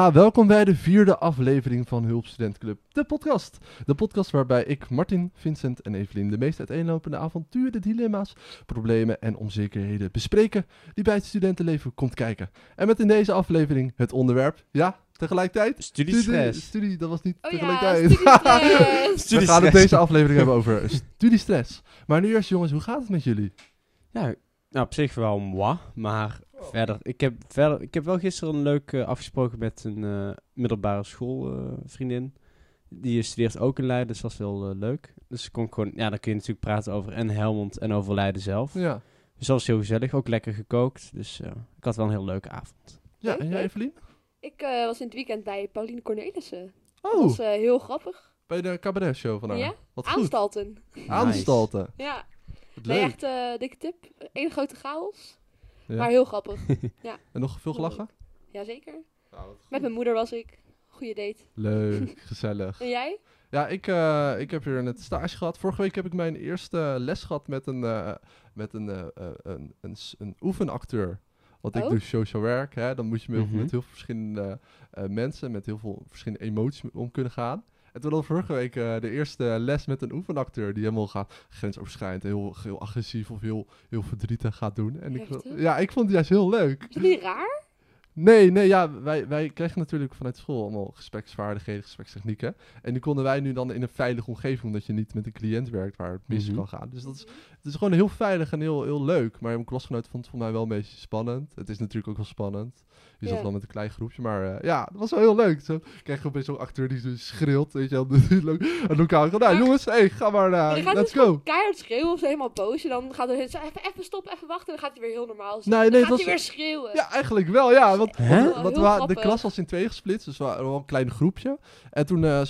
Ja, welkom bij de vierde aflevering van Hulp Student Club, de podcast. De podcast waarbij ik, Martin, Vincent en Evelien de meest uiteenlopende avonturen, dilemma's, problemen en onzekerheden bespreken die bij het studentenleven komt kijken. En met in deze aflevering het onderwerp, ja, tegelijkertijd... Studiestress. Studie, studie, dat was niet Oh ja, tegelijkertijd. We gaan het deze aflevering hebben over studiestress. Maar nu eerst jongens, hoe gaat het met jullie? Ja, nou, op zich wel moi, maar verder. Ik heb, verder, ik heb wel gisteren een leuk eh, afgesproken met een eh, middelbare schoolvriendin. Die studeert ook in Leiden, dus dat was wel eh, leuk. Dus kon ik gewoon, ja, dan kun je natuurlijk praten over en Helmond en over Leiden zelf. Ja, Dus dat was heel gezellig, ook lekker gekookt. Dus eh, ik had wel een heel leuke avond. ja en jij. Evelien? Ik eh, was in het weekend bij Pauline Cornelissen. Dat Oh, was eh, heel grappig. bij de cabaret show van haar. Ja? Wat goed. Aanstalten. Aanstalten. Ja, nee, leuk. echt eh, dikke tip. Eén grote chaos. Ja. Maar heel grappig. En nog veel gelachen? Jazeker. Met mijn moeder was ik. Goeie date. Leuk, gezellig. En jij? Ja, ik, eh, ik heb weer net stage gehad. Vorige week heb ik mijn eerste les gehad met een, eh, met een, eh, een, een, een oefenacteur. Want ik Oh. doe social werk, hè. Dan moet je met, Mhm. met heel veel verschillende eh, mensen, met heel veel verschillende emoties om kunnen gaan. En toen had vorige week eh, de eerste les met een oefenacteur die helemaal gaat grensoverschrijdend, heel, heel agressief of heel, heel verdrietig gaat doen. En ik, ja, ik vond het juist heel leuk. Is dat niet raar? Nee, nee, ja, wij, wij kregen natuurlijk vanuit school allemaal gespreksvaardigheden, gesprekstechnieken. En die konden wij nu dan in een veilige omgeving, omdat je niet met een cliënt werkt waar het mis Mhm. kan gaan. Dus dat is, het is gewoon heel veilig en heel, heel leuk. Maar mijn klasgenoot vond het voor mij wel een beetje spannend. Het is natuurlijk ook wel spannend. Je zat Ja. dan met een klein groepje, maar eh, ja, dat was wel heel leuk. Zo krijg je opeens zo'n acteur die zo schreeuwt, weet je wel, aan elkaar. Nou Maar- jongens, hey, ga maar, uh, gaat let's dus go. Keihard schreeuwen of ze helemaal boos. En dan gaat er even, even stoppen, even wachten. En dan gaat hij weer heel normaal zitten. Nee, nee, dan gaat hij weer schreeuwen. Ja, eigenlijk wel, ja. Want, Hè? want, de klas was in twee gesplitst, dus we waren wel een klein groepje. En toen eh, eh,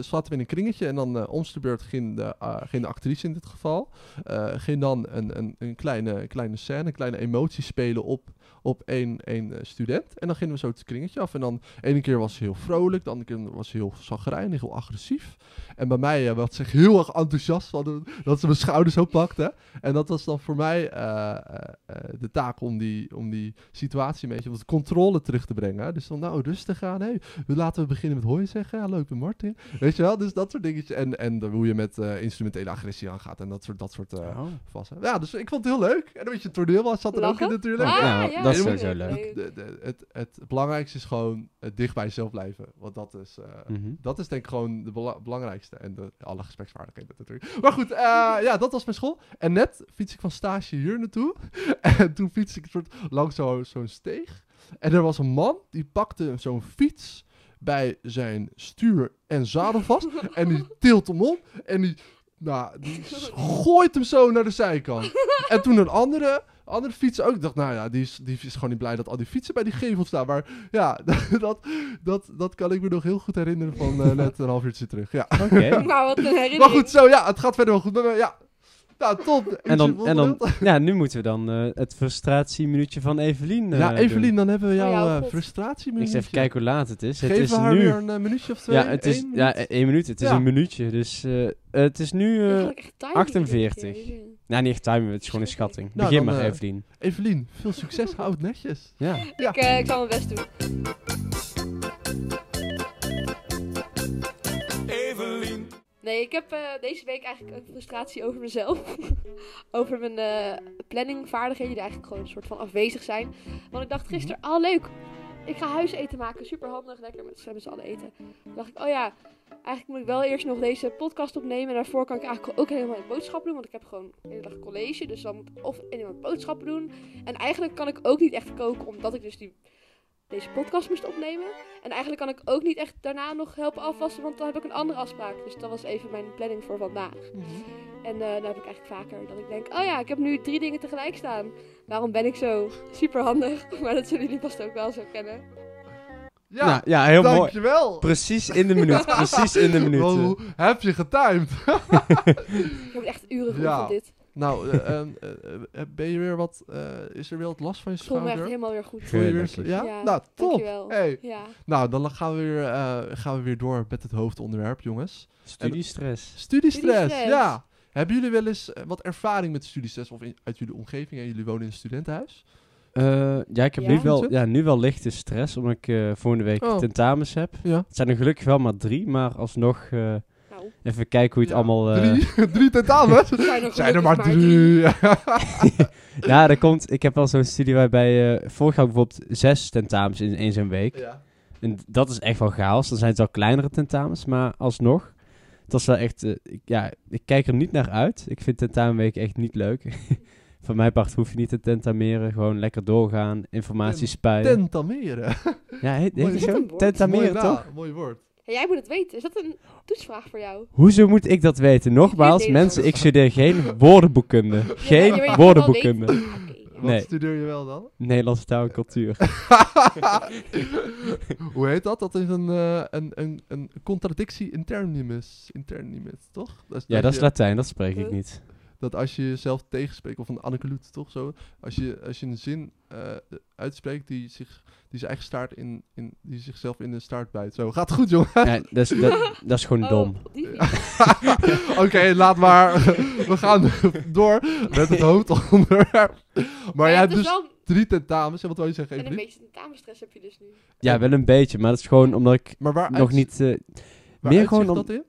zaten we in een kringetje en dan eh om de beurt ging de, eh, ging de actrice in dit geval. eh, ging dan een, een, een kleine, kleine scène, een kleine emotie spelen op, op één, één eh, student. En dan gingen we zo het kringetje af. En dan ene keer was ze heel vrolijk, de andere keer was ze heel zagrijnig, heel agressief. En bij mij eh, was ze heel erg enthousiast van dat ze mijn schouders zo pakte. En dat was dan voor mij eh, eh, eh, de taak om die, om die situatie een beetje wat controle terug te brengen. Dus dan, nou, rustig aan. Hey, laten we beginnen met hoi zeggen. Hallo, ik ben Martin. Weet je wel, dus dat soort dingetjes. En, en hoe je met eh, instrumentele agressie aangaat en dat soort, dat soort eh Oh. vassen. Ja, dus ik vond het heel leuk. En een beetje toneel was, zat er ook in natuurlijk. Ah, ja, dat is leuk, sowieso leuk. De, de, het, het belangrijkste is gewoon het dicht bij jezelf blijven. Want dat is, eh, Mhm. dat is denk ik gewoon de bela- belangrijkste. En de, alle gespreksvaardigheden natuurlijk. Maar goed, eh, ja, dat was mijn school. En net fiets ik van stage hier naartoe. en toen fiets ik soort langs zo- zo'n steeg. En er was een man die pakte zo'n fiets bij zijn stuur en zadel vast. en die tilt hem om. En die, nou, die gooit hem zo naar de zijkant. en toen een andere, andere fiets ook. Ik dacht, nou ja, die is, die is gewoon niet blij dat al die fietsen bij die gevel staan. Maar ja, dat, dat, dat kan ik me nog heel goed herinneren van eh, net een half uurtje terug. Ja. Oké. Maar wat een herinnering. Maar goed, zo ja, het gaat verder wel goed. ja. Nou, top. En dan, en dan, ja, nu moeten we dan eh, het frustratieminuutje van Evelien eh, ja, Evelien, doen. dan hebben we jouw ja, eh, God. frustratie Ik eens even kijken hoe laat het is. Het Geven is haar nu... weer een eh, minuutje of twee? ja, het is, Eén ja, één minuut. Het is Ja. een minuutje. Dus eh, het is nu... eh Eigenlijk echt timing 48. iedere keer. nou, niet echt timing, het is gewoon een schatting. Nou, Begin dan, maar, eh, Evelien. Evelien, veel succes. Houd het netjes. Ja. Ja. Ik, eh, ik zal mijn best doen. Nee, ik heb eh, deze week eigenlijk een frustratie over mezelf. over mijn eh planningvaardigheden die eigenlijk gewoon een soort van afwezig zijn. Want ik dacht gisteren, oh leuk, ik ga huiseten maken. Super handig, lekker met z'n allen eten. Toen dacht ik, oh ja, eigenlijk moet ik wel eerst nog deze podcast opnemen. En daarvoor kan ik eigenlijk ook helemaal geen boodschappen doen. Want ik heb gewoon de hele dag college. Dus dan moet ik of helemaal boodschappen doen. En eigenlijk kan ik ook niet echt koken, omdat ik dus die, deze podcast moest opnemen. En eigenlijk kan ik ook niet echt daarna nog helpen afwassen, want dan heb ik een andere afspraak. Dus dat was even mijn planning voor vandaag. En eh dan heb ik eigenlijk vaker dat ik denk, oh ja, ik heb nu drie dingen tegelijk staan. Waarom ben ik zo super handig? Maar dat zullen jullie vast ook wel zo kennen. Ja, nou, ja, heel mooi. dankjewel. Precies in de minuut. Precies in de minuut. Hoe heb je getimed? Ik heb echt uren Ja. geoefend dit. Nou, eh, ehm, eh, eh, ben je weer wat, eh, is er weer wat last van je Ik voel me echt schouder? helemaal weer goed. Voel je weer, ja? Ja, Nou, top. Dankjewel. Hey. Ja. Nou, dan gaan we, weer, eh, gaan we weer door met het hoofdonderwerp, jongens. Studiestress. Studiestress, Studiestress. ja. Hebben jullie wel eens wat ervaring met studiestress of in- uit jullie omgeving? En jullie wonen in een studentenhuis? Eh, ja, ik heb Ja? nu, wel, ja, nu wel lichte stress, omdat ik eh, volgende week Oh. tentamens heb. Ja. Het zijn er gelukkig wel maar drie, maar alsnog eh, Even kijken hoe je het Ja, allemaal... eh, Drie, drie tentamens? zijn er, Zijn er maar drie. Ja, er komt, ik heb wel zo'n studie waarbij eh vorig jaar bijvoorbeeld zes tentamens in één zo'n week. Ja. En dat is echt wel chaos. Dan zijn het wel kleinere tentamens, maar alsnog. Het was wel echt, eh, ik, ja, ik kijk er niet naar uit. Ik vind tentamenweek echt niet leuk. Van mijn part hoef je niet te tentameren. Gewoon lekker doorgaan, informatie spuien. Tentameren. ja, heet, heet Is dat woord? Tentameren, toch? Mooi woord. Ja, jij moet het weten. Is dat een toetsvraag voor jou? Hoezo moet ik dat weten? Nogmaals, weet mensen, ik studeer geen woordenboekkunde. Je Geen wel woordenboekkunde. weten. Oké, ja. Wat Nee. studeer je wel dan? Nederlandse taal en cultuur. Hoe heet dat? Dat is een, eh, een, een, een contradictie internimus. Internimus, toch? Dat is Ja, dat is je- Latijn, dat spreek ik niet. Dat als je jezelf tegenspreekt, of een anacoluut, toch zo? Als je, als je een zin eh, uitspreekt die, zich, die zijn eigen staart in, in, die zichzelf in de staart bijt. Zo, gaat goed, jongen. Ja, dat, is, dat, dat is gewoon Oh, dom. Oké, laat maar. We gaan door met het hoofdonderwerp. Maar Ja, dus wel- drie tentamens. En wat wil je zeggen, En een beetje tentamenstress heb je dus nu. Ja, wel een beetje, maar dat is gewoon omdat ik Maar waar nog niet... eh, waar meer gewoon om, dat in?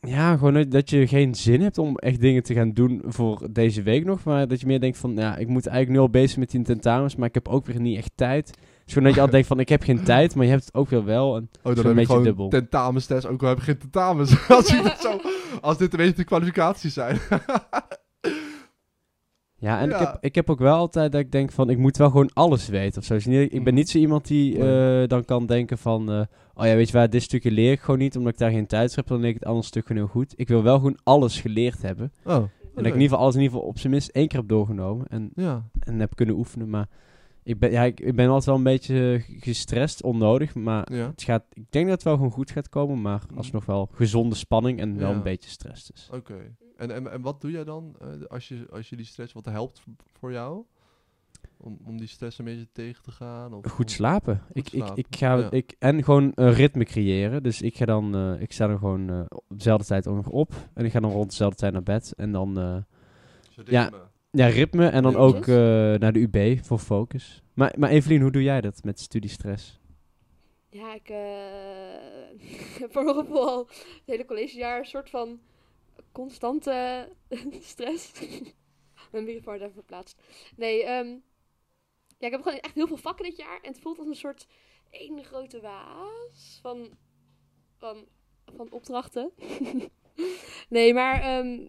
Ja, gewoon dat- je geen zin hebt om echt dingen te gaan doen voor deze week nog. Maar dat je meer denkt van, ja, ik moet eigenlijk nu al bezig met die tentamens, maar ik heb ook weer niet echt tijd. Is gewoon dat je altijd denkt van, ik heb geen tijd, maar je hebt het ook weer wel. En Oh, dan heb ik beetje gewoon dubbel. tentamenstest. Ook al heb ik geen tentamens. als, zo, als dit een beetje de kwalificaties zijn. ja, en Ik, heb, ik heb ook wel altijd dat ik denk van, ik moet wel gewoon alles weten of zo. Dus niet- ik ben niet zo iemand die eh, dan kan denken van, eh, oh ja, weet je waar, dit stukje leer ik gewoon niet, omdat ik daar geen tijd voor heb. Dan leer ik het andere stuk gewoon heel goed. Ik wil wel gewoon alles geleerd hebben. Oh, En dat ik in ieder geval alles in ieder geval op zijn minst één keer heb doorgenomen. En Ja. en heb kunnen oefenen. Maar ik ben, ja, ik, ik ben altijd wel een beetje gestrest, onnodig. Maar Ja. het gaat, ik denk dat het wel gewoon goed gaat komen. Maar Mhm. alsnog wel gezonde spanning en wel Ja. een beetje stress. Dus. Oké. En, en, en wat doe jij dan eh, als, je, als je die stress wat helpt voor jou? Om, om die stress een beetje tegen te gaan? Of, Goed slapen. Goed ik, ik, slapen, ik ga, ja. ik, en gewoon een ritme creëren. Dus ik ga dan, eh, ik sta dan gewoon eh, op dezelfde tijd ook nog op. En ik ga dan rond dezelfde tijd naar bed. En dan, eh, Ja. ritme. ja, ritme. En dan ook eh, naar de UB voor focus. Maar, maar Evelien, hoe doe jij dat met studiestress? Ja, ik eh heb voor mijn gevoel al het hele collegejaar een soort van constante stress. Mijn microfoon even verplaatst. Nee, ehm, ja, ik heb gewoon echt heel veel vakken dit jaar. En het voelt als een soort één grote waas van, van, van opdrachten. nee, maar ehm,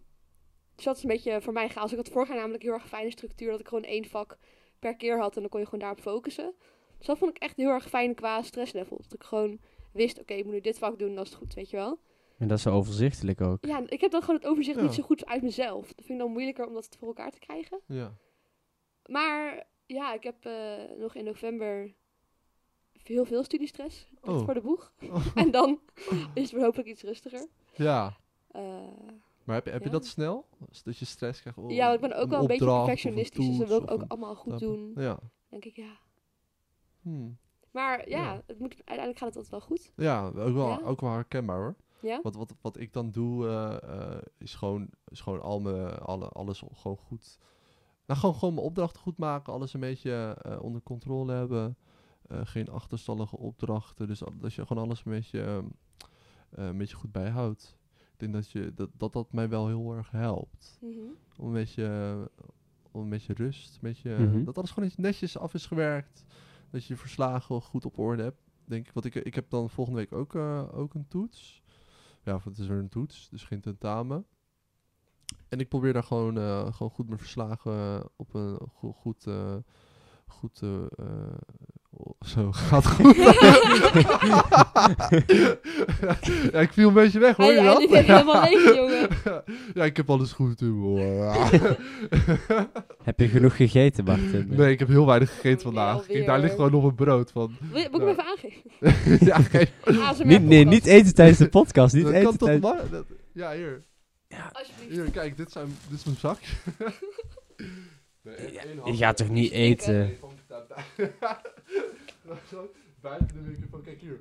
dus dat is een beetje voor mij chaos. Ik had vorig jaar namelijk heel erg fijne structuur. Dat ik gewoon één vak per keer had en dan kon je gewoon daarop focussen. Dus dat vond ik echt heel erg fijn qua stresslevel. Dat ik gewoon wist, oké, ik moet nu dit vak doen, dat is goed, weet je wel. En dat is zo overzichtelijk ook. Ja, ik heb dan gewoon het overzicht Ja. niet zo goed uit mezelf. Dat vind ik dan moeilijker om dat voor elkaar te krijgen. Ja. Maar ja, ik heb eh, nog in november heel veel studiestress Oh. voor de boeg. en dan is het hopelijk iets rustiger. ja. Eh, Maar heb je, heb je dat snel? Dus Dat je stress krijgt? oh, ja, want ik ben ook wel een beetje perfectionistisch. Dus dat wil ik ook allemaal goed doen. Ja. denk ik, ja. Hmm. Maar ja, Ja. Het moet, uiteindelijk gaat het altijd wel goed. Ja, ook wel, Ja? ook wel herkenbaar hoor. Ja? Wat, wat, wat ik dan doe, eh, eh, is gewoon, is gewoon al mijn, alle, alles gewoon goed. Nou, gewoon, gewoon mijn opdrachten goed maken. Alles een beetje eh, onder controle hebben. Eh, geen achterstallige opdrachten. Dus dat je gewoon alles een beetje, ehm, eh, een beetje goed bijhoudt. Ik denk dat, je, dat, dat dat mij wel heel erg helpt. Mhm. Om een beetje, om een beetje rust. Een beetje, Mhm. Dat alles gewoon netjes af is gewerkt. Dat je je verslagen goed op orde hebt. Denk ik. Want ik, ik heb dan volgende week ook, eh, ook een toets. Ja, of het is weer een toets, dus geen tentamen. En ik probeer daar gewoon, eh, gewoon goed mijn verslagen eh, op een go- goed. eh, goed zo gaat goed. ja, ik viel een beetje weg, hoor je dat? liep even helemaal leeg, jongen. ja, ik heb alles goed humor. Heb je genoeg gegeten, Martin? nee, ik heb heel weinig gegeten vandaag. Ik, daar ligt gewoon nog een brood van. Wil je, moet ik Ja. hem even aangeven? ja, geef. Niet, nee, niet eten tijdens de podcast. Niet Dat eten kan toch tijdens... maar? Dat- ja, hier. Alsjeblieft. Hier, kijk, dit, zijn, dit is mijn zakje. Nee, Ja, je gaat toch niet eten? Buiten de microfoon, kijk hier.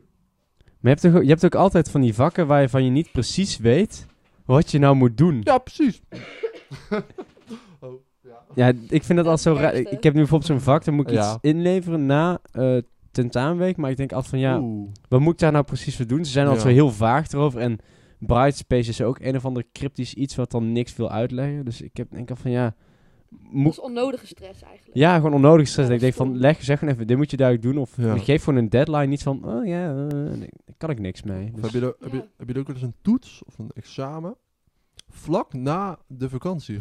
Maar je hebt, toch, je hebt ook altijd van die vakken waarvan je niet precies weet wat je nou moet doen. Ja, precies. oh, Ja, ik vind dat al zo raar. Ik, heb nu bijvoorbeeld zo'n vak, dan moet ik Ja. iets inleveren na eh tentamenweek. Maar ik denk altijd van, ja, Oeh. wat moet ik daar nou precies voor doen? Ze zijn altijd Ja. zo heel vaag erover. En Brightspace is ook een of ander cryptisch iets wat dan niks wil uitleggen. Dus ik heb denk al van, ja... Dat Moet, is onnodige stress eigenlijk. ja, gewoon onnodig stress. Ja, ik denk van, leg, zeg gewoon even, dit moet je duidelijk doen. Of Ja. geef gewoon een deadline. Niet van, oh ja, eh, nee, daar kan ik niks mee. Dus- heb, je er, heb, je, heb je er ook wel eens een toets of een examen? Vlak na de vakantie.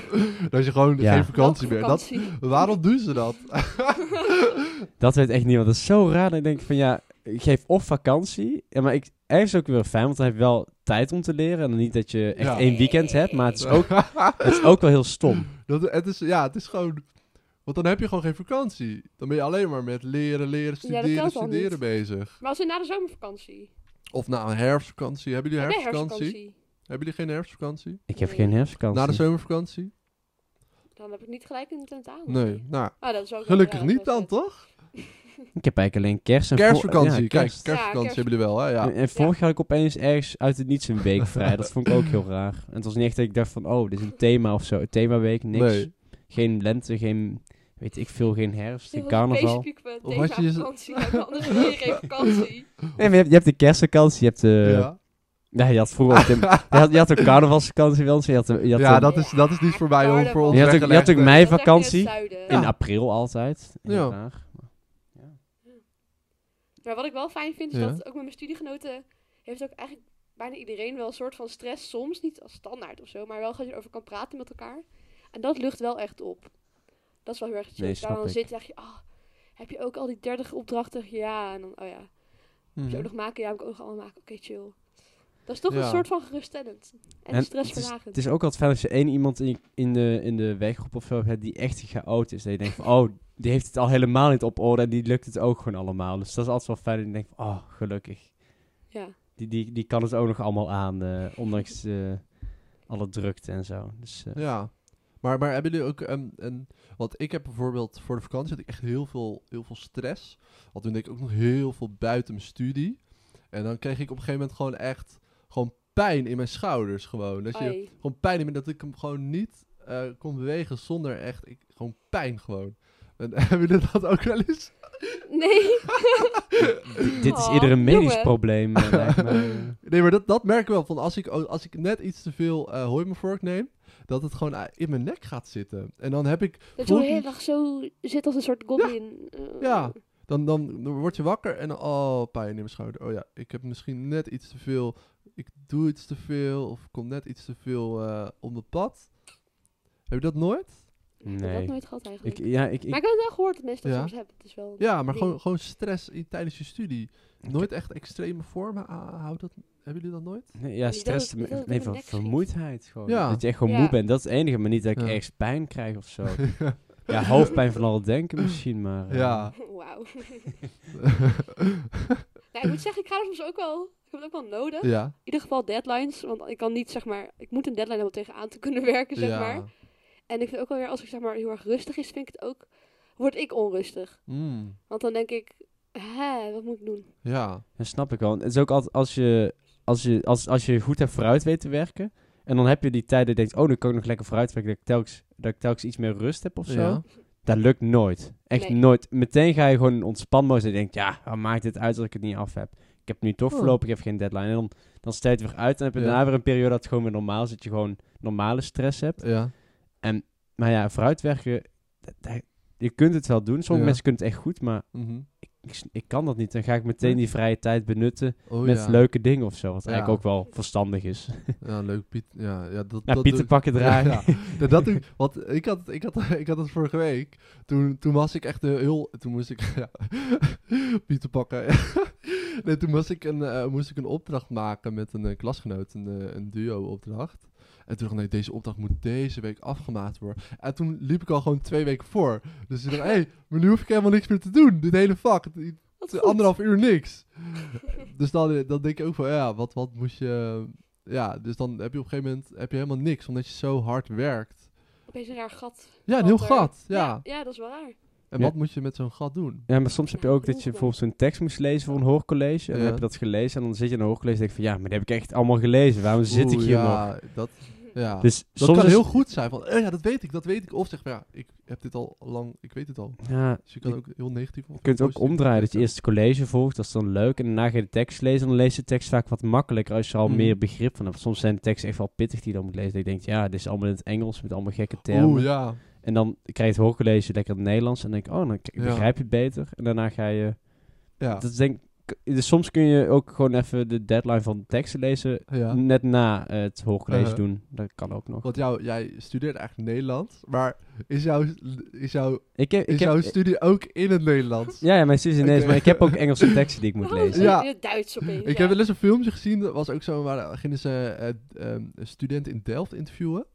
dat je gewoon Ja. geen vakantie meer. Dat, waarom doen ze dat? Dat weet echt niemand. Dat is zo raar. Dat ik denk van ja, ik geef of vakantie. Ja, maar ik, ergens ook weer fijn, want dan heb je wel tijd om te leren. En niet dat je echt Ja. één weekend hebt. Maar het is ook, het is ook wel heel stom. dat, het is, ja, het is gewoon... Want dan heb je gewoon geen vakantie. Dan ben je alleen maar met leren, leren, Ja, studeren, al studeren bezig. Maar als we na de zomervakantie. Of na een herfstvakantie. Hebben jullie Heb jij herfstvakantie? herfstvakantie? Hebben jullie geen herfstvakantie? Ik heb Nee. geen herfstvakantie. Na de zomervakantie? Dan heb ik niet gelijk een tentamen. Nee. Nou, Ah, dat is ook gelukkig niet ja, dan, toch? Ik heb eigenlijk alleen kerst en Kerstvakantie. ja, Kijk, kerst. kerstvakantie kerst. hebben jullie wel, hè? Ja. En, en vorig jaar had ik opeens ergens uit het niets een week vrij. Dat vond ik ook heel raar. En het was niet echt dat ik dacht van, oh, dit is een thema of zo. Een themaweek, niks. Nee. Geen lente, geen, weet ik veel, geen herfst, geen carnaval. Of had je vakantie anders geen vakantie. Nee, maar je hebt, je hebt de kerstvakantie, je hebt de... ja. Ja, je had vroeger ook de, je, had, je had ook carnavalsvakantie wel eens. Je had, de- je had Ja, de- dat is, dat is niet voor mij om voor ons Je had ook- je had ook echt in april altijd. Ja. Maar wat ik wel fijn vind, is Ja. dat ook met mijn studiegenoten heeft ook eigenlijk bijna iedereen wel een soort van stress. Soms niet als standaard of zo, maar wel dat je erover kan praten met elkaar. En dat lucht wel echt op. Dat is wel heel erg chill. Nee, Als je dan zit, zeg je, ah, heb je ook al die 30 opdrachten? Ja, en dan, oh ja. Moet je Mhm. ook nog maken? Ja, heb ik ook nog allemaal maken. Oké, chill. Dat is toch Ja. een soort van geruststellend. En, En het is, stressverlagend. het is ook altijd fijn als je één iemand in, in, de, in de werkgroep of zo hebt die echt chaot is. Dat je denkt van, oh, die heeft het al helemaal niet op orde en die lukt het ook gewoon allemaal. Dus dat is altijd wel fijn dat je denkt van, oh, gelukkig. Ja. Die, die, die kan het ook nog allemaal aan, eh, ondanks eh, alle drukte en zo. Dus, eh, Ja. Maar, maar hebben jullie ook een, een... Want ik heb bijvoorbeeld voor de vakantie had ik echt heel veel, heel veel stress. Want toen deed ik ook nog heel veel buiten mijn studie. En dan kreeg ik op een gegeven moment gewoon echt... Pijn in mijn schouders gewoon. Dat je gewoon pijn in me, dat ik hem gewoon niet eh, kon bewegen zonder echt... Ik, gewoon pijn gewoon. En, hebben jullie dat ook wel eens? Nee. Dit- is Oh, ieder een medisch jongen. probleem, eh, lijkt. Nee, maar dat, dat merk ik wel. Van als, ik, als ik net iets te veel eh mijn vork neem... Dat het gewoon in mijn nek gaat zitten. En dan heb ik Dat je de hele dag zo zit als een soort goblin. Ja. Dan, dan, dan word je wakker en oh, pijn in mijn schouder. Oh ja, ik heb misschien net iets te veel, ik doe iets te veel of kom net iets te veel eh om het pad. Heb je dat nooit? Ik heb Nee. dat nooit gehad eigenlijk. Ik, ja, ik, ik, maar ik heb het wel gehoord dat mensen dat Ja. soms hebben. Het is wel Ja, maar gewoon, gewoon stress in, tijdens je studie. Nooit echt extreme vormen ah, houdt dat, hebben jullie dat nooit? Nee, ja, stress. dat dat nee, schiet. vermoeidheid gewoon. Ja. Dat je echt gewoon Ja. moe bent. Dat is het enige, maar niet dat ik Ja. ergens pijn krijg of zo. ja, hoofdpijn van al het denken misschien, maar... eh, ja. Wauw. nou, ik moet zeggen, ik ga er soms ook wel... Ik heb het ook wel nodig. ja. In ieder geval deadlines. Want ik kan niet, zeg maar... Ik moet een deadline hebben om tegenaan te kunnen werken, zeg ja. maar. En ik vind ook wel weer, als ik zeg maar heel erg rustig is, vind ik het ook... Word ik onrustig. Mm, Want dan denk ik... Hè, wat moet ik doen? ja. Dat snap ik wel. Het is ook altijd als je, als je, als, als je goed hebt vooruit weet te werken. En dan heb je die tijd dat je denkt, oh, dan kan ik nog lekker vooruit werken. Dat ik telkens, dat ik telkens iets meer rust heb of zo. Ja. Dat lukt nooit. Echt Nee. nooit. Meteen ga je gewoon in ontspanmodus en je denkt, ja, wat maakt het uit als ik het niet af heb? Ik heb nu toch Oh. voorlopig even geen deadline. En dan, dan stel je het weer uit. En dan heb je Ja. daarna weer een periode dat het gewoon weer normaal is. Dat je gewoon normale stress hebt. Ja. Maar ja, vooruitwerken, dat- dat- je kunt het wel doen. Sommige Ja. mensen kunnen het echt goed, maar Mhm. ik, ik kan dat niet. Dan ga ik meteen die vrije tijd benutten Oh, met ja. leuke dingen of zo. Wat Ja. eigenlijk ook wel verstandig is. Ja, leuk Piet. Ja, ja, dat, Ja, dat Pieter pakken draaien. Ja, dat doe ik. Want ik had, het- ik, had, ik had het vorige week. Toen, toen was ik echt heel. Toen moest ik. Ja, Pieter pakken. Nee, toen was ik een, eh, moest ik een opdracht maken met een eh, klasgenoot. Een, eh, een duo-opdracht. En toen dacht ik, deze opdracht moet deze week afgemaakt worden. En toen liep ik al gewoon twee weken voor. Dus ik dacht, hé, hey, maar nu hoef ik helemaal niks meer te doen. Dit hele vak. Anderhalf uur niks. dus dan, dan denk ik ook van, ja, wat, wat moest je... Ja, dus dan heb je op een gegeven moment heb je helemaal niks, omdat je zo hard werkt. Opeens een raar gat. Ja, een heel gat, ja. ja. Ja, dat is wel raar. En Ja. wat moet je met zo'n gat doen? Ja, maar soms heb je ook dat je bijvoorbeeld zo'n tekst moest lezen voor een hoorcollege. En dan heb je dat gelezen en dan zit je in een hoorcollege en denk je van ja, maar die heb ik echt allemaal gelezen. Waarom zit ik hier nog? ja, Dat, Ja. Dus dat soms kan heel goed zijn van, eh, ja, dat weet ik, dat weet ik. Of zeg maar, ja, ik heb dit al lang, ik weet het al. Ja, Dus je kan je ook heel negatief of kunt het ook omdraaien. Dat je eerst het college volgt, dat is dan leuk. En daarna ga je de tekst lezen. En dan lees je de tekst vaak wat makkelijker als je al Mhm. meer begrip van hebt. Soms zijn de teksten echt wel pittig die je dan moet lezen. Dat je denkt, ja, dit is allemaal in het Engels met allemaal gekke termen. Oeh, ja. En dan krijg je het hoorcollege lekker in het Nederlands. En dan denk ik, oh, dan begrijp je het beter. En daarna ga je... Ja. Dat is denk, ik- dus soms kun je ook gewoon even de deadline van de teksten lezen. ja. Net na eh, het hoorcollege Uh-huh. doen. Dat kan ook nog. Want jou, jij studeert eigenlijk Nederlands, maar is, jouw is, jouw Ik heb, is ik heb, jouw studie ook in het Nederlands? ja, ja, mijn studie is ineens, Oké. maar ik heb ook Engelse teksten die ik moet Waarom lezen. Ja. in het Duits opeens? Ik ja. heb wel eens een filmpje gezien, dat was ook zo, waar gingen ze een student in Delft interviewen.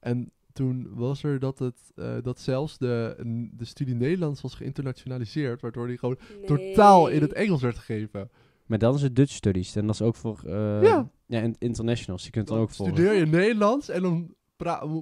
En toen was er dat, het, eh, dat zelfs de, de studie Nederlands was geïnternationaliseerd, waardoor die gewoon Nee. totaal in het Engels werd gegeven. Maar dat is het Dutch Studies. En dat is ook voor eh, Ja. ja. in- internationals. Je kunt dan ook voor... studeer je Nederlands en dan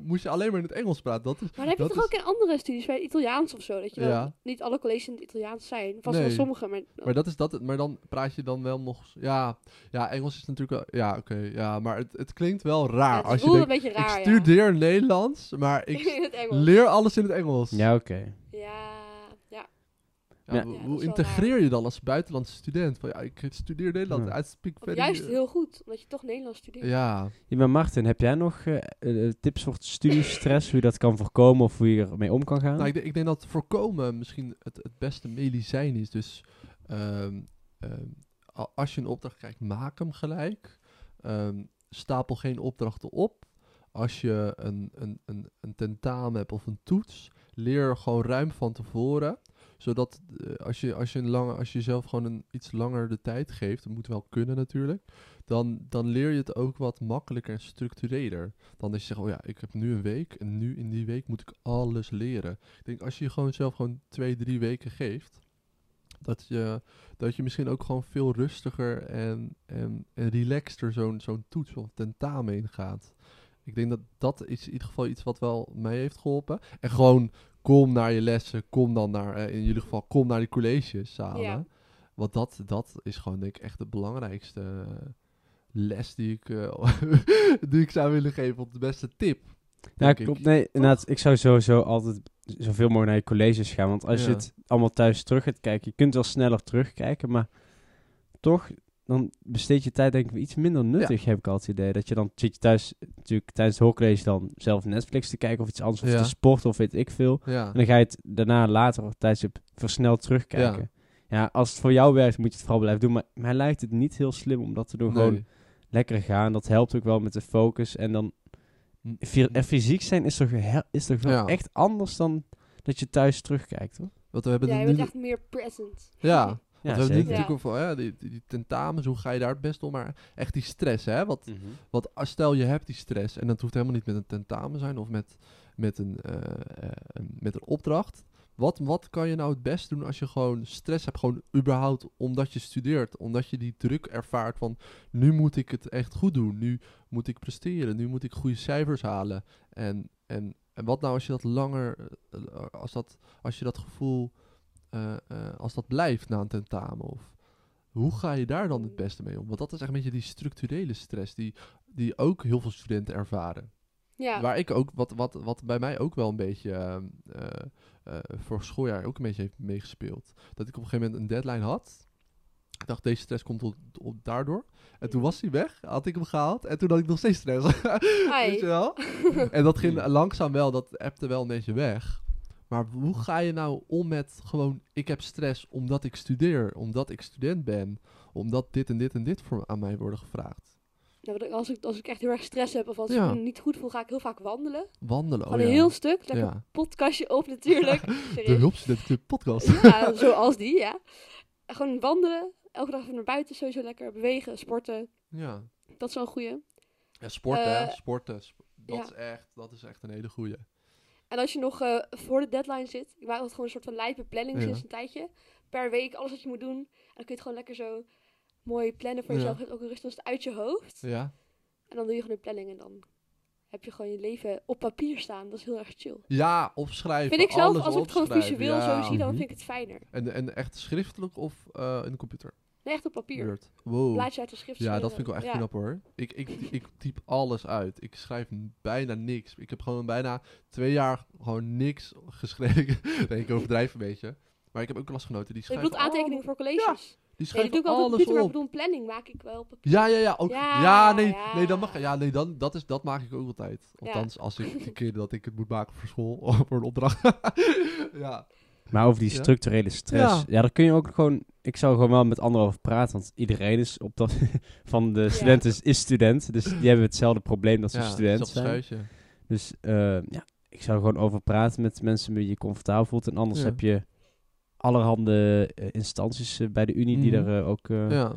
moest je alleen maar in het Engels praten. Dat is, Maar dan heb je toch is- ook in andere studies, bij Italiaans of zo, dat je dan Ja. niet alle colleges in het Italiaans zijn. Vast Nee. wel sommige, maar... Maar, dat is dat, maar dan praat je dan wel nog... Ja, ja Engels is natuurlijk wel... Ja, oké. ja, maar het, het klinkt wel Ja, raar. het als je denkt, een beetje raar, ik ja. studeer Nederlands, maar ik leer alles in het Engels. Ja, oké. Ja, Ja. hoe- integreer je dan als buitenlandse student? Van, ja, ik studeer Nederlands. Ja. I speak Of very... juist heel goed, omdat je toch Nederlands studeert. Ja. Ja, maar Martin, heb jij nog eh, tips voor studiestress? Hoe je dat kan voorkomen of hoe je ermee om kan gaan? Nou, ik, denk- ik denk dat voorkomen misschien het, het beste medicijn is. Dus ehm, ehm, als je een opdracht krijgt, maak hem gelijk. Ehm, stapel geen opdrachten op. Als je een, een, een, een tentamen hebt of een toets, leer gewoon ruim van tevoren. Zodat eh, als, je, als, je een lange, als je jezelf gewoon een iets langer de tijd geeft, dat moet wel kunnen natuurlijk, dan, dan leer je het ook wat makkelijker en structureler. Dan dat je zegt, oh ja, ik heb nu een week en nu in die week moet ik alles leren. Ik denk, als je gewoon zelf gewoon twee, drie weken geeft, dat je, dat je misschien ook gewoon veel rustiger en, en, en relaxter zo'n zo'n toets of tentamen ingaat. Ik denk dat dat is in ieder geval iets wat wel mij heeft geholpen. En gewoon kom naar je lessen, kom dan naar, eh, in jullie geval, kom naar die collegezalen. Ja. Want dat, dat is gewoon denk ik echt de belangrijkste eh, les die ik, eh, die ik zou willen geven. Of de beste tip. Ja, klopt. Nee, inderdaad, ik zou sowieso altijd zoveel mogelijk naar je colleges gaan. Want als je het allemaal thuis terug gaat kijken, je kunt wel sneller terugkijken, maar toch, dan besteed je tijd denk ik iets minder nuttig, heb ik altijd het idee. Dat je dan zit je thuis, natuurlijk tijdens het hoorcollege dan zelf Netflix te kijken of iets anders, of Ja. te sporten of weet ik veel. Ja. En dan ga je het daarna later tijdens je versneld terugkijken. Ja. als het voor jou werkt, moet je het vooral blijven doen. Maar mij lijkt het niet heel slim om dat te doen. Gewoon lekker gaan. Dat helpt ook wel met de focus. En dan en fysiek zijn is toch, is toch wel Ja. echt anders dan dat je thuis terugkijkt, hoor? Want we hebben Ja, je nu... bent echt meer present. Ja, Ja, want we hebben nu zeker. natuurlijk van, ja, die, die, tentamens, hoe ga je daar het best om? Maar echt die stress, hè? Wat, Mhm. wat stel je hebt die stress, en dat hoeft helemaal niet met een tentamen zijn of met, met, een, eh, eh, een- met een opdracht. Wat, wat kan je nou het best doen als je gewoon stress hebt, gewoon überhaupt omdat je studeert, omdat je die druk ervaart van nu moet ik het echt goed doen, nu moet ik presteren, nu moet ik goede cijfers halen. En, en, en wat nou als je dat langer, eh, als, dat, als je dat gevoel, eh, eh, als dat blijft na een tentamen of hoe ga je daar dan het beste mee om? Want dat is echt een beetje die structurele stress die, die ook heel veel studenten ervaren. Ja, Waar ik ook, wat, wat, wat bij mij ook wel een beetje eh, voor schooljaar ook een beetje heeft meegespeeld. Dat ik op een gegeven moment een deadline had. Ik dacht, deze stress komt op, op daardoor. En toen was hij weg, had ik hem gehaald. En toen had ik nog steeds stress. Weet je wel? en dat ging langzaam wel, dat appte wel een beetje weg. Maar hoe ga je nou om met gewoon, ik heb stress omdat ik studeer, omdat ik student ben, omdat dit en dit en dit voor, aan mij worden gevraagd. Als, ik, als ik echt heel erg stress heb of als Ja. ik me niet goed voel, ga ik heel vaak wandelen. Wandelen, oh Gewoon een ja. heel stuk. Lekker Ja. een podcastje op natuurlijk. De. Hulpstudent podcast. Ja, zoals die, ja. Gewoon wandelen. Elke dag even naar buiten, sowieso lekker bewegen, sporten. Ja. Dat is wel een goeie. Ja, sporten, Eh, hè? Sporten. sp- dat, is echt, dat is echt een hele goeie. En als je nog eh, voor de deadline zit, ik maak altijd gewoon een soort van lijpe planning Ja. sinds een tijdje. Per week, alles wat je moet doen. En dan kun je het gewoon lekker zo mooi plannen voor Ja. jezelf. Geeft ook een rust uit je hoofd. Ja. En dan doe je gewoon een planning en dan heb je gewoon je leven op papier staan. Dat is heel erg chill. Ja, opschrijven. Vind ik zelf, als ik het gewoon visueel ja. zo zie, dan vind ik het fijner. En, en echt schriftelijk of eh, in de computer? Nee, echt op papier. Word. Wow. Blaadje uit de schrift. Ja, dat vind ik wel echt Ja. knap hoor. Ik, ik, ik typ alles uit. Ik schrijf bijna niks. Ik heb gewoon bijna twee jaar gewoon niks geschreven. nee, ik overdrijf een beetje. Maar ik heb ook klasgenoten die Ik schrijven... bedoel aantekeningen voor colleges. Die Nee, dat schrijven doe ik wel op alles computer, ik op. bedoel, een planning maak ik wel op papier. Ja, ja, ja. Ook, ja, Ja, nee, ja. nee, dan mag Ja, nee, dan, dat, is, dat maak ik ook altijd. Ja. Althans, als ik de keer dat ik het moet maken voor school of voor een opdracht. ja. Maar over die Ja? structurele stress. Ja. Ja. daar kun je ook gewoon... Ik zou gewoon wel met anderen over praten. Want iedereen is op dat... van de studenten is, is student. Dus die hebben hetzelfde probleem dat ze ja, student zijn. Dus eh, ja, ik zou gewoon over praten met mensen met wie je comfortabel voelt. En anders Ja. heb je allerhande eh, instanties eh, bij de Unie die Mhm. er eh, ook eh, Ja.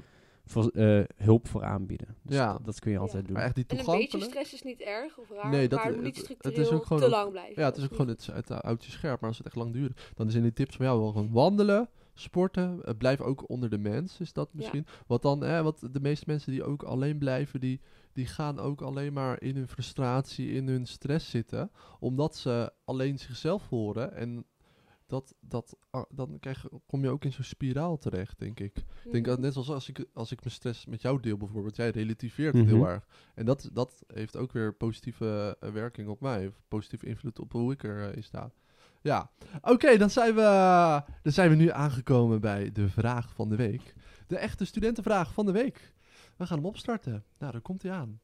Voor, eh, hulp voor aanbieden. Dus Ja. dat, dat kun je Ja. altijd doen. Maar echt die En een beetje stress is niet erg of raar, Nee, dat- maar het moet niet het- het is ook gewoon te lang blijven. Ja, het is ook gewoon het, het oudje scherp. Maar als het echt lang duurt, dan zijn die tips van jou wel gewoon wandelen, sporten. eh, blijf ook onder de mens, is dat misschien. Wat dan, hè, wat de meeste mensen die ook alleen blijven, die, die gaan ook alleen maar in hun frustratie, in hun stress zitten. Omdat ze alleen zichzelf horen. En dat, dat, ah, dan krijg, kom je ook in zo'n spiraal terecht, denk ik. Denk Mhm. net zoals als ik, als ik mijn stress met jou deel bijvoorbeeld, jij relativeert het Mhm. heel erg. En dat, dat heeft ook weer positieve eh, werking op mij, of positieve invloed op hoe ik erin sta. Ja, oké, dan, zijn we, dan zijn we nu aangekomen bij de vraag van de week. De echte studentenvraag van de week. We gaan hem opstarten. Nou, daar komt hij aan.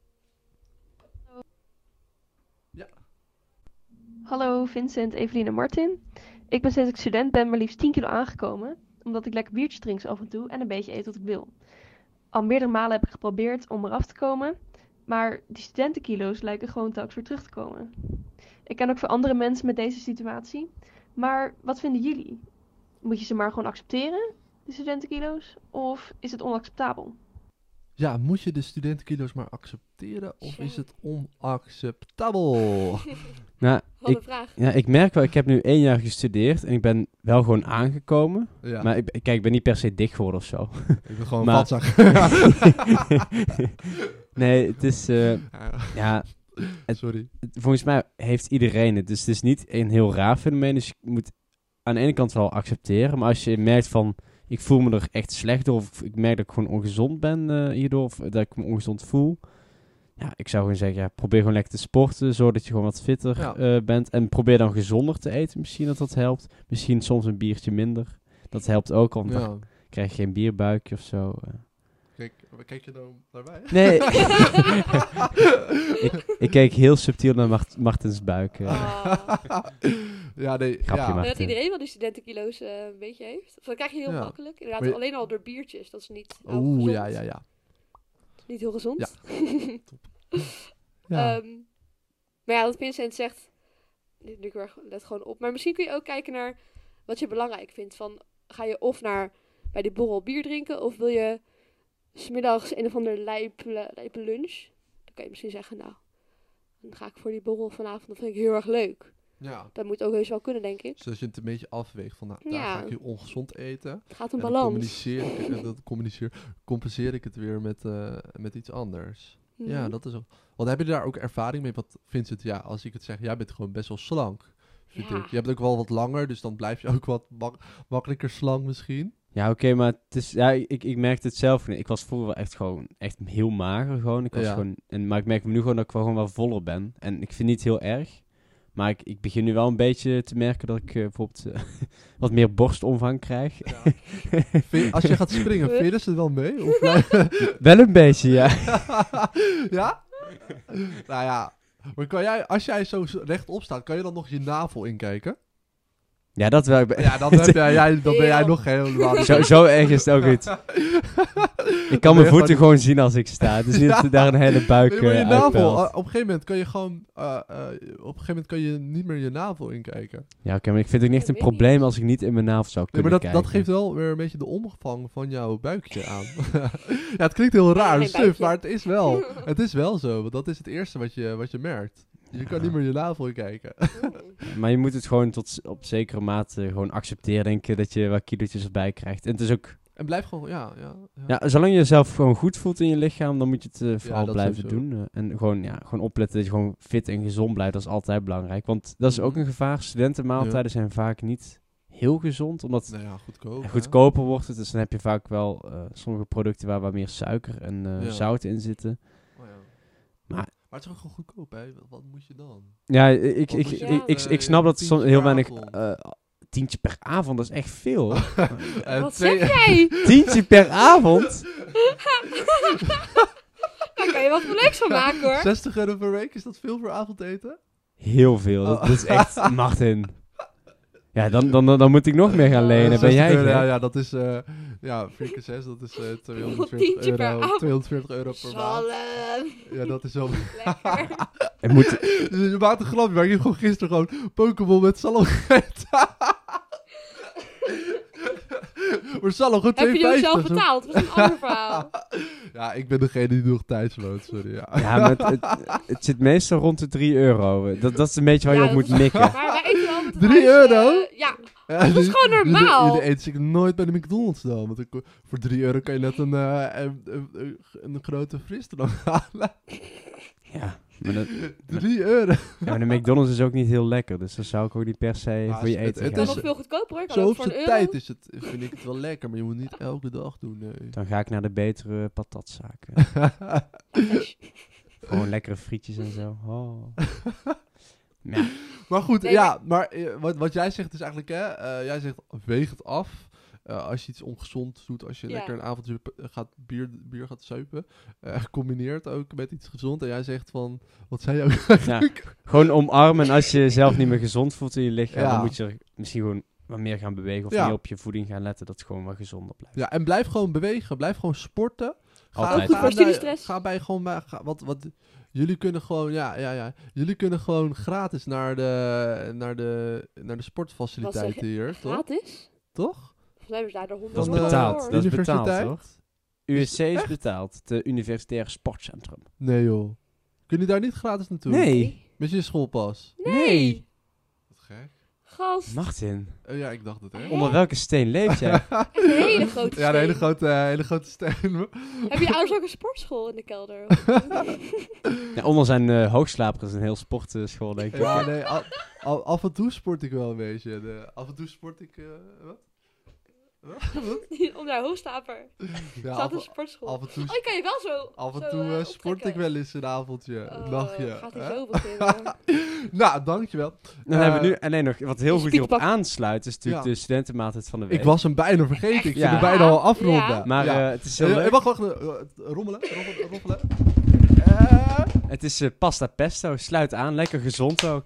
Hallo Vincent, Evelien en Martin. Ik ben sinds ik student ben maar liefst 10 kilo aangekomen, omdat ik lekker biertjes drink af en toe en een beetje eet wat ik wil. Al meerdere malen heb ik geprobeerd om eraf te komen, maar die studentenkilo's lijken gewoon telkens weer terug te komen. Ik ken ook veel andere mensen met deze situatie, maar wat vinden jullie? Moet je ze maar gewoon accepteren, die studentenkilo's, of is het onacceptabel? Ja, moet je de studentenkilo's maar accepteren of is het onacceptabel? Nou, ik, vraag. ja, ik merk wel, ik heb nu één jaar gestudeerd en ik ben wel gewoon aangekomen. Ja, Maar ik, kijk, ik ben niet per se dik geworden of zo. ik ben gewoon maar- nee, het is... eh, ja, Het- Sorry. het- volgens mij heeft iedereen het. Dus het is niet een heel raar fenomeen. Dus je moet aan de ene kant wel accepteren. Maar als je merkt van... Ik voel me er echt slecht door. Of ik merk dat ik gewoon ongezond ben eh, hierdoor. Of dat ik me ongezond voel. Ja, ik zou gewoon zeggen... Ja, probeer gewoon lekker te sporten. Zorg dat je gewoon wat fitter Ja. eh, bent. En probeer dan gezonder te eten. Misschien dat dat helpt. Misschien soms een biertje minder. Dat helpt ook. Want dan Ja. krijg je geen bierbuikje of zo. eh. Kijk, kijk je dan naar mij? Nee. ik, ik keek heel subtiel naar Mart- Martens buik. Ah. Ja, nee. Ja. maar. Dat iedereen wel die studentenkilo's eh, een beetje heeft. Of dat krijg je heel Ja. makkelijk. Inderdaad, je- alleen al door biertjes. Dat is niet heel Oeh, gezond. ja, ja, ja. Niet heel gezond. Ja. ja. Ehm, maar ja, wat Vincent zegt, nu let gewoon op. Maar misschien kun je ook kijken naar wat je belangrijk vindt. Van, ga je of naar bij die borrel bier drinken, of wil je smiddags een of andere lijpe, lijpe lunch? Dan kan je misschien zeggen, nou, dan ga ik voor die borrel vanavond, dat vind ik heel erg leuk. Ja. Dat moet ook heus wel kunnen, denk ik. Zodat je het een beetje afweegt van, nou, daar Ja. ga ik hier ongezond eten. Het gaat om En dan balans. communiceer ik, en dat communiceer, compenseer ik het weer met, eh, met iets anders. Ja, Mhm. dat is ook. Want heb je daar ook ervaring mee? Wat Vincent, ja, als ik het zeg, jij bent gewoon best wel slank. Vind Ja. ik. Je hebt ook wel wat langer, dus dan blijf je ook wat mak- makkelijker slank misschien. Ja, oké, maar het is, ja, ik, ik merkte het zelf. Ik was vroeger wel echt gewoon echt heel mager gewoon. Ik was Ja. gewoon en, maar ik merk nu gewoon dat ik wel gewoon wel voller ben. En ik vind het niet heel erg. Maar ik, ik begin nu wel een beetje te merken dat ik eh, bijvoorbeeld eh, wat meer borstomvang krijg. Als je gaat springen, vind je ze wel mee? Of wel een beetje, ja. ja? nou ja, maar kan jij, als jij zo rechtop staat, kan je dan nog je navel inkijken? Ja, dat wel. Ja, dan, heb jij, jij, dan ben jij nog helemaal zo, zo erg is het ook niet. Ik kan mijn voeten gewoon- gewoon zien als ik sta. Het is niet dat daar een hele buik Nee, je eh, navel, eh, op een gegeven moment kan je gewoon, eh, eh, op een gegeven moment kan je niet meer je navel inkijken. Ja, oké, maar ik vind het ook niet echt een probleem als ik niet in mijn navel zou Nee, kunnen maar dat, dat kijken. geeft wel weer een beetje de omvang van jouw buikje aan. ja, het klinkt heel raar, suf, maar het is wel. Het is wel zo, want dat is het eerste wat je, wat je merkt. Je kan niet meer je navel inkijken. Maar je moet het gewoon tot op zekere mate gewoon accepteren, denken dat je wat kilootjes erbij krijgt. En het is ook, en blijf gewoon, ja, ja. ja. ja, zolang je jezelf gewoon goed voelt in je lichaam, dan moet je het eh, vooral blijven doen. eh, en gewoon, ja, gewoon opletten dat je gewoon fit en gezond blijft, dat is altijd belangrijk. Want dat is ook Mhm. een gevaar. Studentenmaaltijden zijn vaak niet heel gezond, omdat Nou ja, goedkoop. en hè? goedkoper wordt het. Dus dan heb je vaak wel eh, sommige producten waar wat meer suiker en eh, Ja. zout in zitten. Oh, ja. Maar- maar het is ook gewoon goedkoop, hè? Wat, moet je dan? Ja, ik, ik, ik, ik, dan? ik, ik Eh, snap dat soms heel weinig... eh, tientje per avond, dat is echt veel. hoor. Eh, Wat twee- zeg jij? tientje per avond? Daar kan je wat voor leuks van maken hoor. 60 euro per week, is dat veel voor avondeten? Heel veel. Dat, Oh. dat is echt... Martin. Ja, dan, dan, dan, dan moet ik nog meer gaan lenen. Ben 60 jij euro, ja, ja, dat is... eh ja, 4 keer 6, dat is eh 240 Tientje per euro, avond. 240 euro per maand. Ja, dat is zo... Lekker. Ik moet, Je maakt een grapje, maar ik heb gewoon gisteren gewoon Pokémon met Salom gegeten. maar Salom gewoon 2,50. Heb je die ook zelf betaald? Dat is een ander verhaal. Ja, ik ben degene die nog tijdsloot, sorry. Ja. ja, maar het, het, het zit meestal rond de 3 euro. Dat, dat is een beetje waar je op moet mikken. Maar wij eten wel met het Drie huis, euro? ja, Ja, dat is gewoon normaal. Die, die eet ik nooit bij de McDonald's dan. Want ik, voor 3 euro kan je net een, eh, een, een, een, een grote frisdrank halen. Ja, maar, dat, 3 euro. ja, maar de McDonald's is ook niet heel lekker. Dus dan zou ik ook niet per se Maar voor je het- eten het kan is- nog veel goedkoper hoor. Kan Zo ook op voor een zijn euro. tijd is het, vind ik het wel lekker. Maar je moet niet elke dag doen, nee. Dan ga ik naar de betere patatzaken. Gewoon lekkere frietjes en zo. Oh. Ja, Maar goed, Nee, ja, maar eh, wat, wat jij zegt is eigenlijk, hè, eh, jij zegt weeg het af. Eh, als je iets ongezond doet, als je Ja. lekker een avondje p- gaat bier, bier gaat zuipen, eh combineert ook met iets gezond. En jij zegt van, wat zei je ook eigenlijk? gewoon omarmen. En als je jezelf niet meer gezond voelt in je lichaam, Ja. dan moet je misschien gewoon wat meer gaan bewegen. Of Ja. meer op je voeding gaan letten, dat het gewoon wat gezonder blijft. Ja, en blijf gewoon bewegen, blijf gewoon sporten. Ga, Altijd. Ook goed ga voor bij- studiestress. Ga bij gewoon, bij- ga, wat, wat, jullie kunnen gewoon, ja, ja, ja, jullie kunnen gewoon gratis naar de, naar de, naar de sportfaciliteiten hier, toch? Gratis? Toch? Volgens mij hebben ze daar de honderd Dat is betaald, dat is betaald, universiteit? hoor. USC is betaald, de Universitaire Sportcentrum. Nee joh. Kun je daar niet gratis naartoe? Nee. Met je schoolpas? Nee. Wat gek. Gast. Martin, Oh ja, ik dacht het, hè? onder welke steen leef jij? Een hele grote Ja, een hele steen. grote, eh, hele grote steen. Heb je ouders ook een sportschool in de kelder? ja, onder zijn eh hoogslaper is een heel sportschool, denk ik. ja, nee, al- af en toe sport ik wel een beetje. De, af en toe sport ik, eh, wat? Onder haar hoogstapel. Ja, Staat af, een sportschool. af en toe, Oh, kan je wel zo af en zo, toe eh, eh, sport ik wel eens een avondje, een Oh, nachtje. Gaat hij zo beginnen? nou, dankjewel. Dan hebben we Eh, nu alleen nog wat heel goed hierop aansluit, is natuurlijk Ja. de studentenmaaltijd van de week. Ik was hem bijna vergeten. Ik Ja. ging er bijna al afronden. Ja. Maar ja. eh, het is heel leuk. wacht, wacht. rommelen, rommelen, rommelen. Eh, Het is pasta pesto, sluit aan, lekker gezond ook.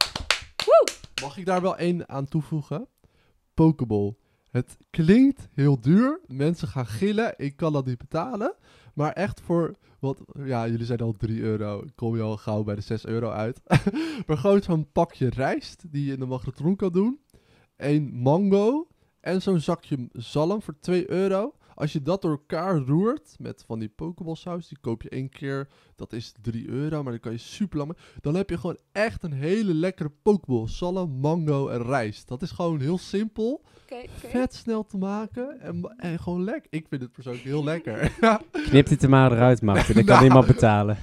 Mag ik daar wel één aan toevoegen? Pokeball. Het klinkt heel duur. Mensen gaan gillen. Ik kan dat niet betalen. Maar echt voor... Wat, ja, jullie zijn al 3 euro. Ik kom je al gauw bij de 6 euro uit. maar gewoon zo'n pakje rijst die je in de magnetron kan doen. Eén mango. En zo'n zakje zalm voor 2 euro. Als je dat door elkaar roert met van die Pokeball saus, die koop je één keer. Dat is 3 euro, maar dan kan je super lang. mee. Dan heb je gewoon echt een hele lekkere Pokeball. Zalm, mango en rijst. Dat is gewoon heel simpel. Oké, oké. Vet snel te maken. En, en gewoon lekker. Ik vind het persoonlijk heel lekker. Knip dit er maar eruit, Martin. Dat kan Nou. niemand betalen.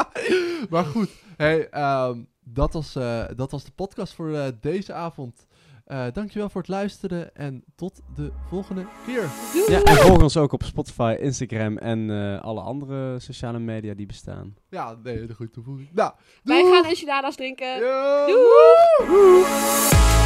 maar goed. Hey, ehm, dat, was, eh, dat was de podcast voor eh, deze avond. Eh dankjewel voor het luisteren. En tot de volgende keer. Doei. Ja, en volg ons ook op Spotify, Instagram en eh, alle andere sociale media die bestaan. Ja, nee, een goede toevoeging. Nou, Wij gaan enchiladas drinken. Doei.